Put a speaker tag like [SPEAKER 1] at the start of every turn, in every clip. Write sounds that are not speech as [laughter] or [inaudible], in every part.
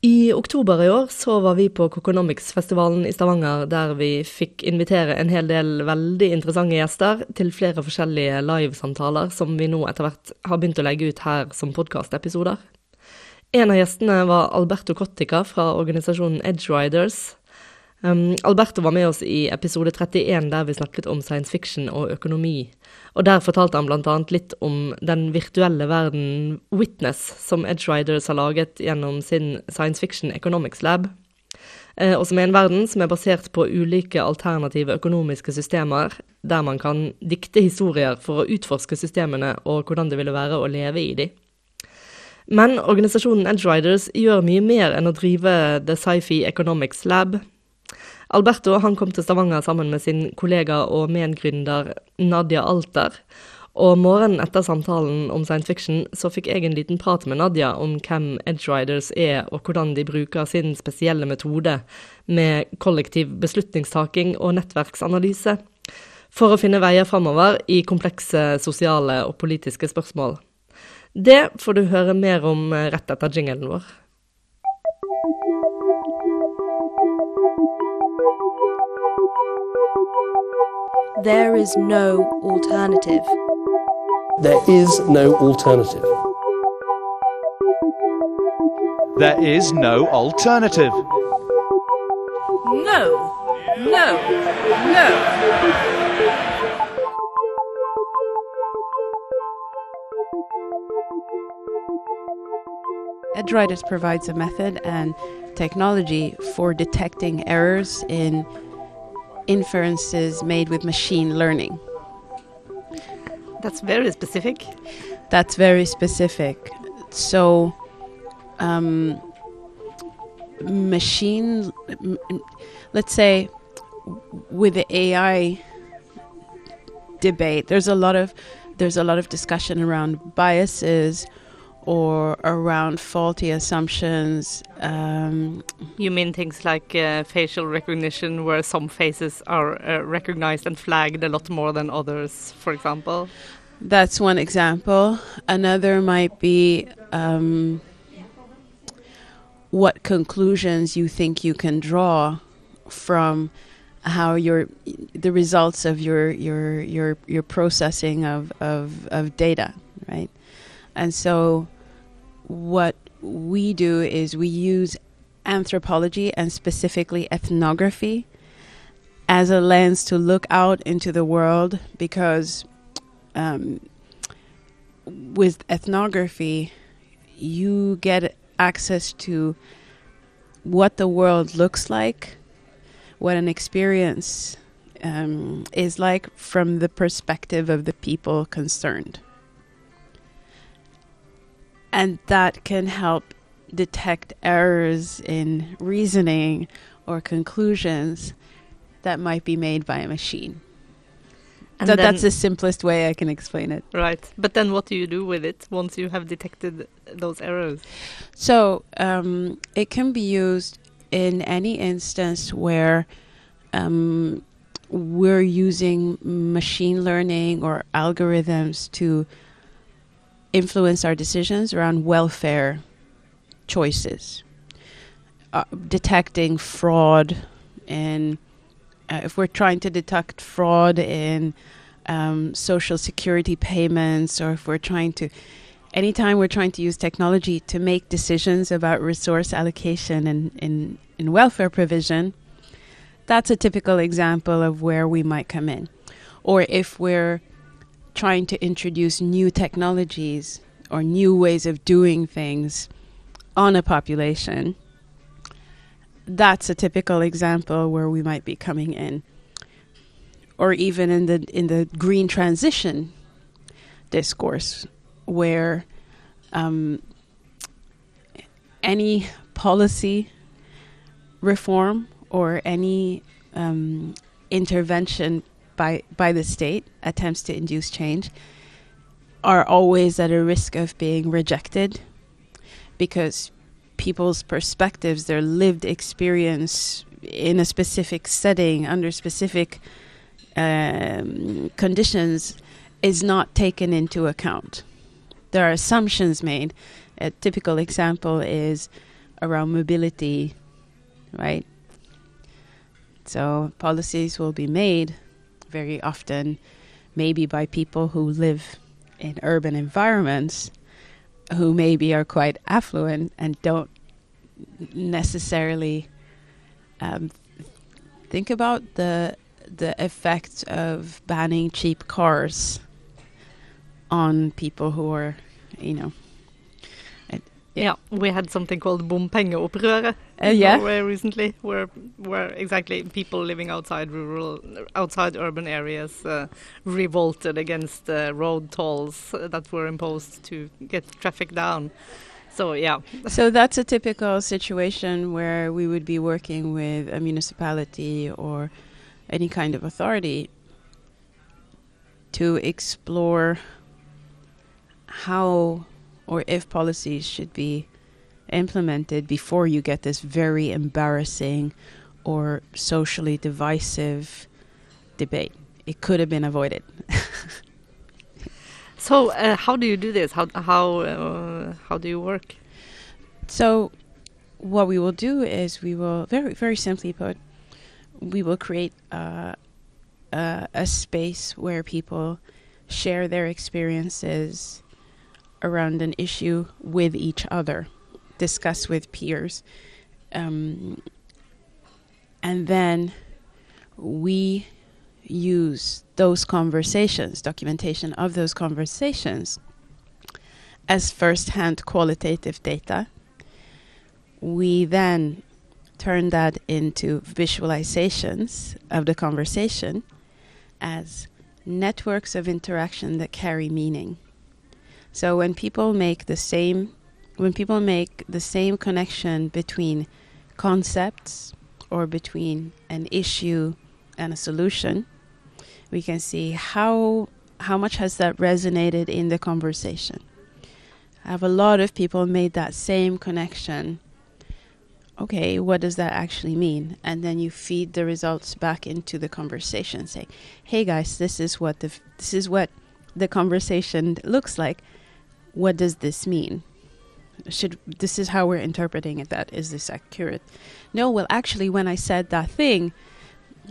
[SPEAKER 1] I oktober i år så var vi på Coconomics-festivalen i Stavanger, der vi fikk invitere en hel del veldig interessante gjester til flere forskjellige livesamtaler som vi nå etter hvert har begynt å legge ut her som podkastepisoder. En av gjestene var Alberto Cottica fra organisasjonen Edge Riders. Um, Alberto var med oss i episode 31 der vi snakket om science fiction og økonomi. Og Der fortalte han bl.a. litt om den virtuelle verden Witness, som Edge Riders har laget gjennom sin Science Fiction Economics Lab. Eh, og som er en verden som er basert på ulike alternative økonomiske systemer, der man kan dikte historier for å utforske systemene og hvordan det ville være å leve i de. Men organisasjonen Edge Riders gjør mye mer enn å drive The Sci-Fi Economics Lab. Alberto han kom til Stavanger sammen med sin kollega og medgründer Nadia Alter. Og morgenen etter samtalen om science fiction så fikk jeg en liten prat med Nadia om hvem Edge Riders er, og hvordan de bruker sin spesielle metode med kollektiv beslutningstaking og nettverksanalyse for å finne veier framover i komplekse sosiale og politiske spørsmål. Det får du høre mer om rett etter jinglen vår.
[SPEAKER 2] There is no alternative.
[SPEAKER 3] There is no alternative.
[SPEAKER 4] There is no alternative.
[SPEAKER 2] No, no, no.
[SPEAKER 5] Edgeryders provides a method and technology for detecting errors in inferences made with machine learning.
[SPEAKER 1] That's very specific.
[SPEAKER 5] That's very specific. So, um, machine, let's say, with the AI debate, there's a lot of there's a lot of discussion around biases or around faulty assumptions. Um,
[SPEAKER 1] you mean things like uh, facial recognition, where some faces are uh, recognized and flagged a lot more than others, for example?
[SPEAKER 5] That's one example. Another might be um, what conclusions you think you can draw from how your the results of your your your your processing of of, of data, right? And so what we do is we use anthropology and specifically ethnography as a lens to look out into the world because um, with ethnography, you get access to what the world looks like, what an experience um, is like from the perspective of the people concerned and that can help detect errors in reasoning or conclusions that might be made by a machine. And that, that's the simplest way I can explain it.
[SPEAKER 1] Right. But then what do you do with it once you have detected those errors?
[SPEAKER 5] So um, it can be used in any instance where um, we're using machine learning or algorithms to influence our decisions around welfare choices, uh, detecting fraud, and uh, if we're trying to detect fraud in um, social security payments, or if we're trying to, anytime we're trying to use technology to make decisions about resource allocation and in, in welfare provision, that's a typical example of where we might come in. Or if we're trying to introduce new technologies or new ways of doing things on a population, that's a typical example where we might be coming in. Or even in the in the green transition discourse, where um, any policy reform or any um, intervention by by the state attempts to induce change are always at a risk of being rejected because people's perspectives, their lived experience in a specific setting under specific um, conditions is not taken into account. There are assumptions made. A typical example is around mobility, right? So policies will be made very often, maybe by people who live in urban environments, who maybe are quite affluent and don't necessarily um, think about the the effects of banning cheap cars on people who are, you know,
[SPEAKER 6] Yeah, we had something called bompengeopprøret
[SPEAKER 5] Uh, yeah.
[SPEAKER 6] Norway recently, where where exactly people living outside rural, outside urban areas uh, revolted against the road tolls uh, that were imposed to get traffic down. So yeah,
[SPEAKER 5] so that's a typical situation where we would be working with a municipality or any kind of authority to explore how or if policies should be implemented before you get this very embarrassing or socially divisive debate. It could have been avoided. [laughs]
[SPEAKER 6] So uh, how do you do this? How how uh, how do you work?
[SPEAKER 5] So, what we will do is we will very very simply put, we will create uh, a, a space where people share their experiences around an issue with each other, discuss with peers, um, and then we use those conversations, documentation of those conversations, as first-hand qualitative data. We then turn that into visualizations of the conversation as networks of interaction that carry meaning. So when people make the same when people make the same connection between concepts or between an issue and a solution, we can see how how much has that resonated in the conversation. I Have a lot of people made that same connection. Okay, what does that actually mean? And then you feed the results back into the conversation. Say, "Hey guys, this is what the this is what the conversation looks like. What does this mean? Should this is how we're interpreting it? That is this accurate? No, well, actually, when I said that thing,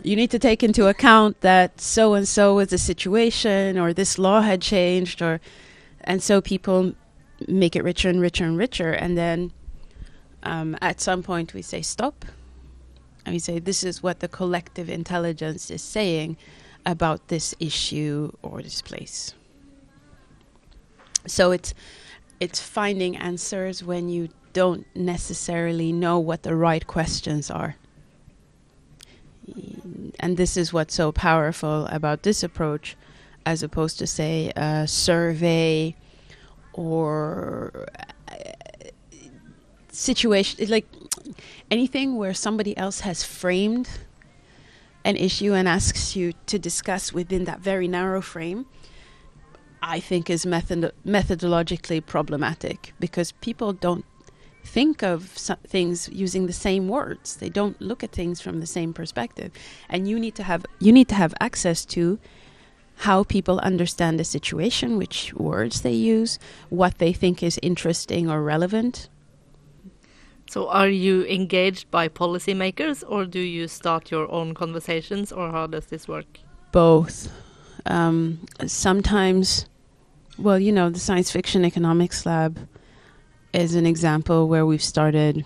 [SPEAKER 5] you need to take into account that so and so is the situation or this law had changed or and so people make it richer and richer and richer and then um, at some point we say stop and we say this is what the collective intelligence is saying about this issue or this place so it's it's finding answers when you don't necessarily know what the right questions are. And this is what's so powerful about this approach as opposed to say a survey or uh, situation like anything where somebody else has framed an issue and asks you to discuss within that very narrow frame i think is method- methodologically problematic because people don't think of things using the same words. They don't look at things from the same perspective, and you need to have you need to have access to how people understand the situation, which words they use, what they think is interesting or relevant.
[SPEAKER 6] So are you engaged by policymakers, or do you start your own conversations, or how does this work?
[SPEAKER 5] Both. Um, sometimes, well, you know, the Science Fiction Economics Lab is an example where we've started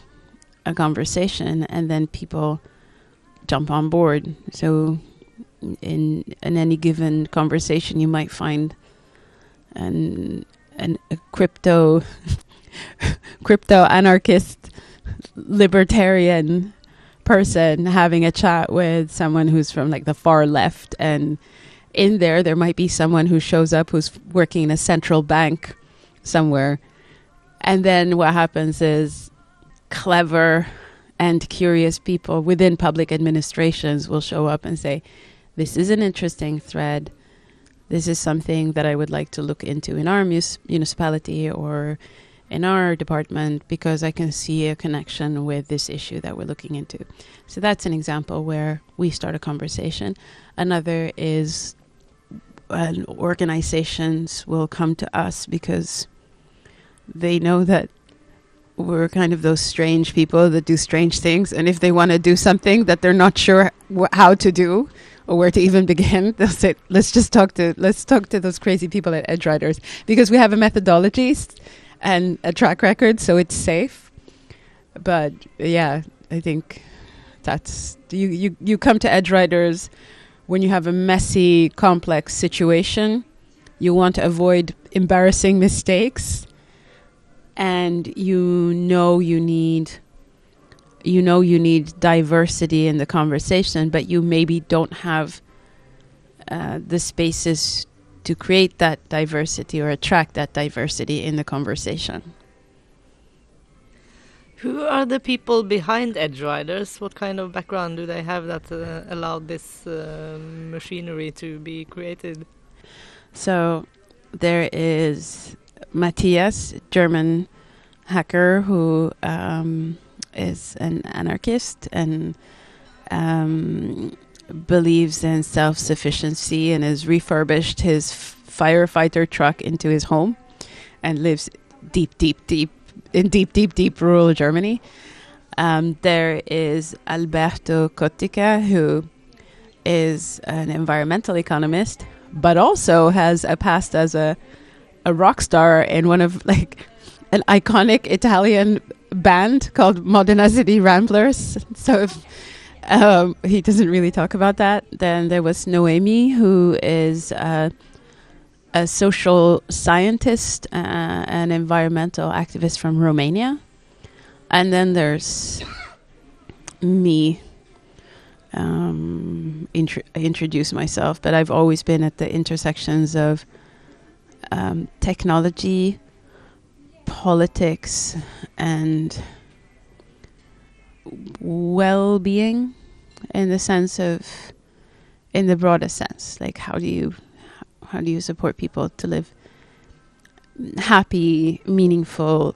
[SPEAKER 5] a conversation and then people jump on board. So in in any given conversation you might find an an a crypto [laughs] crypto anarchist libertarian person having a chat with someone who's from like the far left and in there there might be someone who shows up who's working in a central bank somewhere and then what happens is clever and curious people within public administrations will show up and say, This is an interesting thread. This is something that I would like to look into in our mus- municipality or in our department because I can see a connection with this issue that we're looking into. So that's an example where we start a conversation. Another is uh, organizations will come to us because they know that we're kind of those strange people that do strange things, and if they want to do something that they're not sure wh- how to do or where to even [laughs] begin, they'll say, "Let's just talk to let's talk to those crazy people at Edgeryders because we have a methodology and a track record, so it's safe." But yeah, I think that's you you you come to Edgeryders when you have a messy, complex situation. You want to avoid embarrassing mistakes and you know you need you know you need diversity in the conversation but you maybe don't have uh, the spaces to create that diversity or attract that diversity in the conversation
[SPEAKER 6] Who are the people behind Edgeryders? What kind of background do they have that uh, allowed this uh, machinery to be created?
[SPEAKER 5] so there is matthias german hacker who um, is an anarchist and um, believes in self sufficiency and has refurbished his firefighter truck into his home and lives deep, deep, deep in deep, deep, deep rural Germany. Um, there is Alberto Cottica, who is an environmental economist, but also has a past as a a rock star in one of like an iconic Italian band called Modena City Ramblers. [laughs] So if um, he doesn't really talk about that. Then there was Noemi, who is uh, a social scientist, uh, an environmental activist from Romania. And then there's me. Um, intro- introduce myself, but I've always been at the intersections of um, technology, politics, and well-being in the sense of in the broader sense like how do you how do you support people to live happy meaningful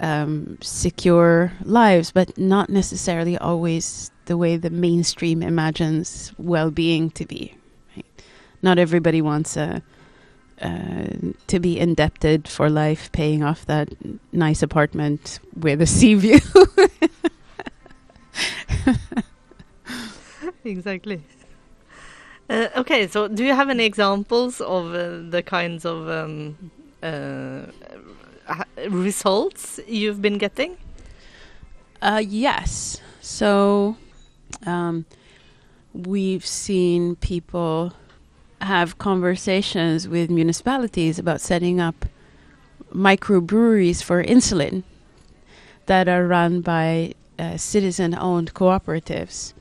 [SPEAKER 5] um, secure lives but not necessarily always the way the mainstream imagines well-being to be right? not everybody wants a uh, to be indebted for life, paying off that nice apartment with a [laughs] sea view.
[SPEAKER 6] exactly. Uh, okay, so do you have any examples of uh, the kinds of um, uh, results you've been getting?
[SPEAKER 5] Uh, yes. So um, we've seen people have conversations with municipalities about setting up microbreweries for insulin that are run by uh, citizen owned cooperatives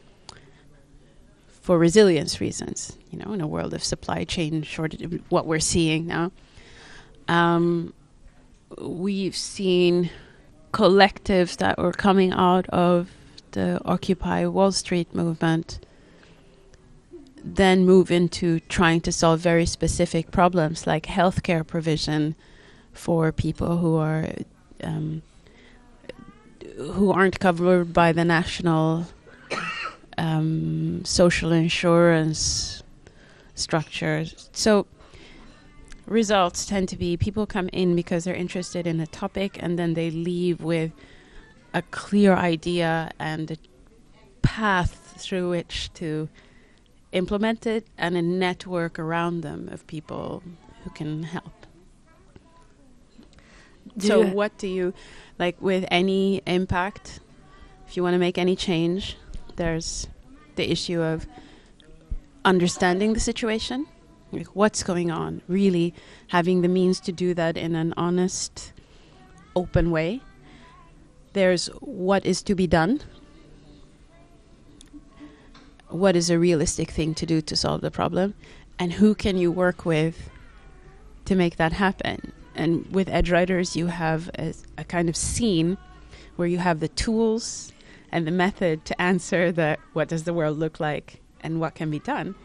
[SPEAKER 5] for resilience reasons, you know, in a world of supply chain shortage, what we're seeing now. Um, we've seen collectives that were coming out of the Occupy Wall Street movement then move into trying to solve very specific problems like healthcare provision for people who are um, who aren't covered by the national um, social insurance structures. So results tend to be people come in because they're interested in a topic and then they leave with a clear idea and a path through which to implement it and a network around them of people who can help.
[SPEAKER 6] Do
[SPEAKER 5] so, what do you like with any impact? If you want to make any change, there's the issue of understanding the situation, like what's going on, really having the means to do that in an honest, open way. There's what is to be done, what is a realistic thing to do to solve the problem? And who can you work with to make that happen? And with Edgeryders you have a, a kind of scene where you have the tools and the method to answer the what does the world look like and what can be done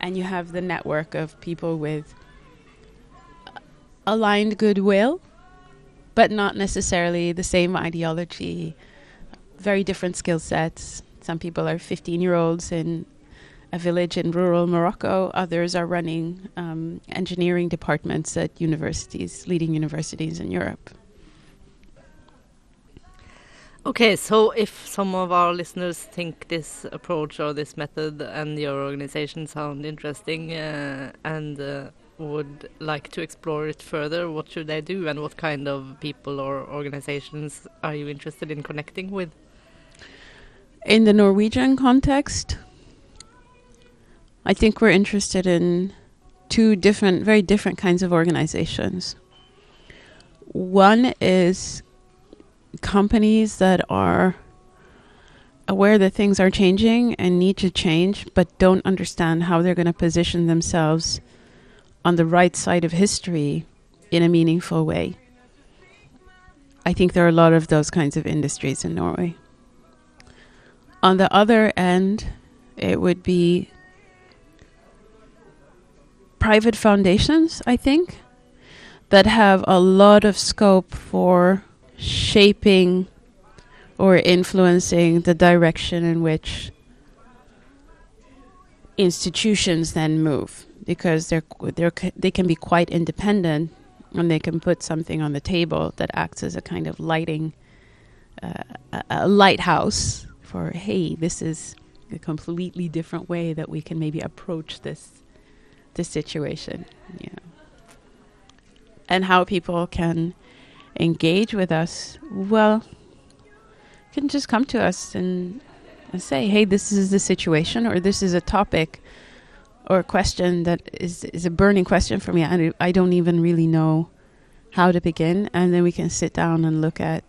[SPEAKER 5] and you have the network of people with aligned goodwill but not necessarily the same ideology very different skill sets some people are 15 year olds in a village in rural Morocco. Others are running um, engineering departments at universities, leading universities in Europe.
[SPEAKER 6] Okay, so if some of our listeners think this approach or this method and your organization sound interesting uh, and uh, would like to explore it further, what should they do and what kind of people or organizations are you interested in connecting with?
[SPEAKER 5] In the Norwegian context, I think we're interested in two different, very different kinds of organizations. One is companies that are aware that things are changing and need to change, but don't understand how they're going to position themselves on the right side of history in a meaningful way. I think there are a lot of those kinds of industries in Norway. On the other end, it would be private foundations, I think, that have a lot of scope for shaping or influencing the direction in which institutions then move. Because they're they're they can be quite independent and they can put something on the table that acts as a kind of lighting uh, a, a lighthouse for hey this is a completely different way that we can maybe approach this this situation you know. And how people can engage with us, well, you can just come to us and, and say, hey, this is the situation, or this is a topic or a question that is, is a burning question for me. I, I don't even really know how to begin. And then we can sit down and look at,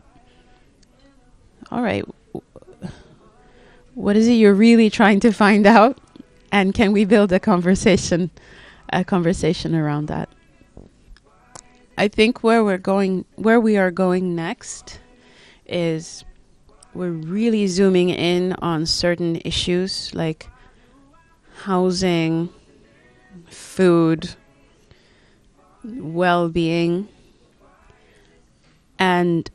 [SPEAKER 5] all right, what is it you're really trying to find out? And can we build a conversation, a conversation around that? I think where we're going, where we are going next, is we're really zooming in on certain issues like housing, food, well-being, and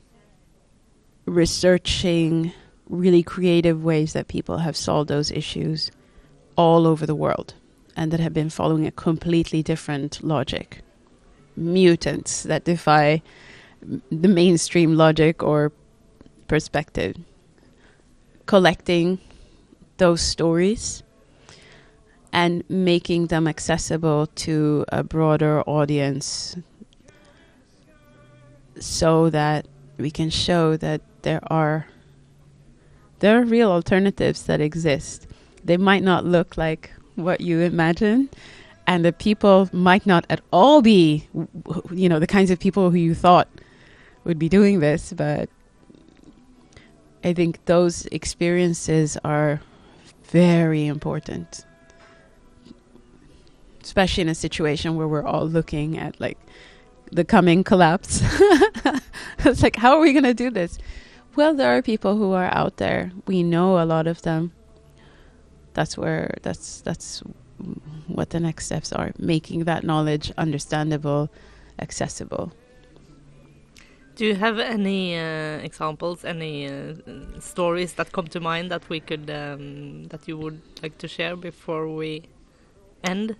[SPEAKER 5] researching really creative ways that people have solved those issues all over the world and that have been following a completely different logic mutants that defy the mainstream logic or perspective. Collecting those stories and making them accessible to a broader audience so that we can show that there are there are real alternatives that exist. They might not look like what you imagine, and the people might not at all be, you know, the kinds of people who you thought would be doing this, but I think those experiences are very important, especially in a situation where we're all looking at like the coming collapse. [laughs] it's like, how are we going to do this? Well, there are people who are out there. We know a lot of them. That's where that's that's what the next steps are, making that knowledge understandable, accessible.
[SPEAKER 6] Do you have any uh, examples, any uh, stories that come to mind that we could um, that you would like to share before we end?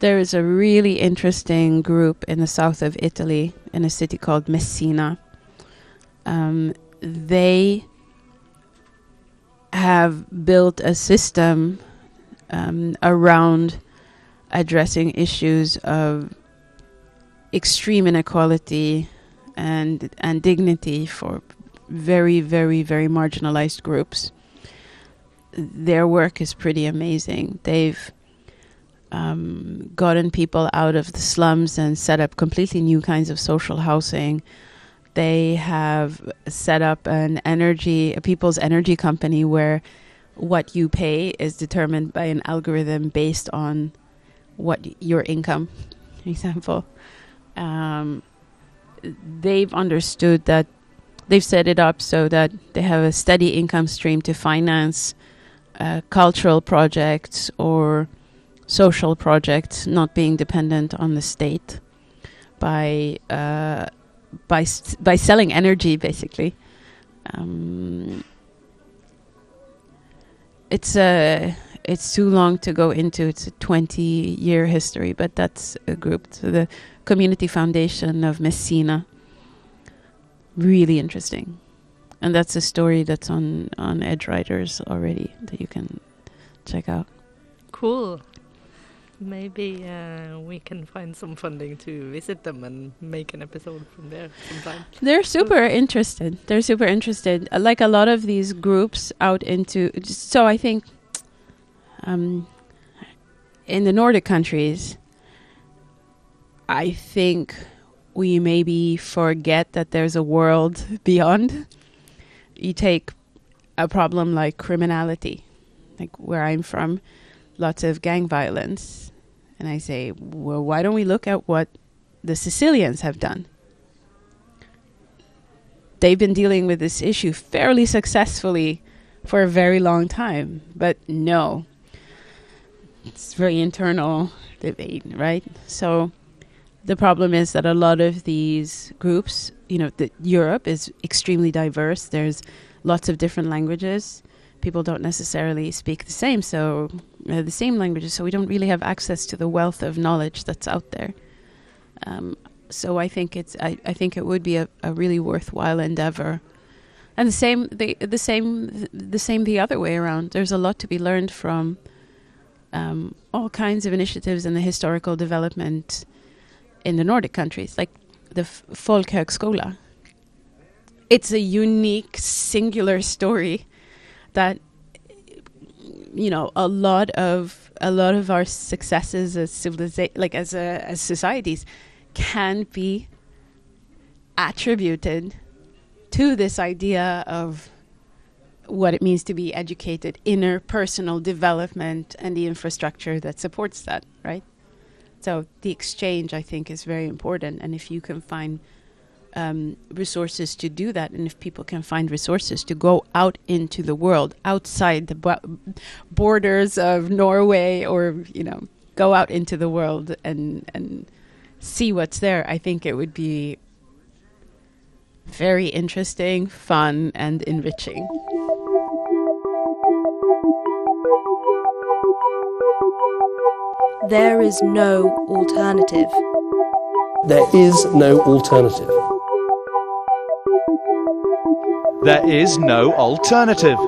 [SPEAKER 5] There is a really interesting group in the south of Italy in a city called Messina. Um, they have built a system um, around addressing issues of extreme inequality and and dignity for very very very marginalized groups. Their work is pretty amazing. They've um, gotten people out of the slums and set up completely new kinds of social housing. They have set up an energy, a people's energy company where what you pay is determined by an algorithm based on what your income, for [laughs] example. Um, they've understood that they've set it up so that they have a steady income stream to finance uh, cultural projects or social projects, not being dependent on the state by uh, by by selling energy, basically. Um, it's a it's too long to go into. It's a 20 year history, but that's a group. So the Community Foundation of Messina. Really interesting. and that's a story that's on on Edgeryders already that you can check out.
[SPEAKER 6] Cool. Maybe uh, we can find some funding to visit them and make an episode from there sometime.
[SPEAKER 5] They're super interested. They're super interested. Uh, Like a lot of these groups out into. So I think um, in the Nordic countries, I think we maybe forget that there's a world [laughs] beyond. You take a problem like criminality, like where I'm from, lots of gang violence. And I say, well, why don't we look at what the Sicilians have done? they've been dealing with this issue fairly successfully for a very long time. But no, it's very internal debate, right? So the problem is that a lot of these groups, you know, the, Europe is extremely diverse. There's lots of different languages. People don't necessarily speak the same, so uh, the same languages. So we don't really have access to the wealth of knowledge that's out there. Um, so I think it's I, I think it would be a, a really worthwhile endeavor. And the same the the same the same the other way around. There's a lot to be learned from um, all kinds of initiatives in the historical development in the Nordic countries, like the Folkhögskola. It's a unique, singular story that you know a lot of a lot of our successes as civilization, like as a, as societies, can be attributed to this idea of what it means to be educated, inner personal development, and the infrastructure that supports that, right? So the exchange, I think, is very important. And if you can find um, resources to do that, and if people can find resources to go out into the world, outside the bo- borders of Norway, or you know, go out into the world and and see what's there, I think it would be very interesting, fun, and enriching.
[SPEAKER 2] There is no alternative.
[SPEAKER 3] There is no alternative.
[SPEAKER 4] There is no alternative.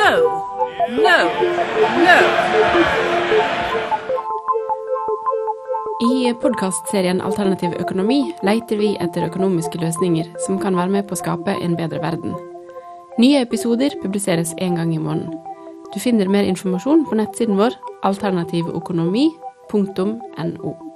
[SPEAKER 2] No, no, no.
[SPEAKER 7] I podkastserien Alternativ økonomi leter vi etter økonomiske løsninger som kan være med på å skape en bedre verden. Nye episoder publiseres én gang i måneden. Du finner mer informasjon på nettsiden vår alternativøkonomi.no.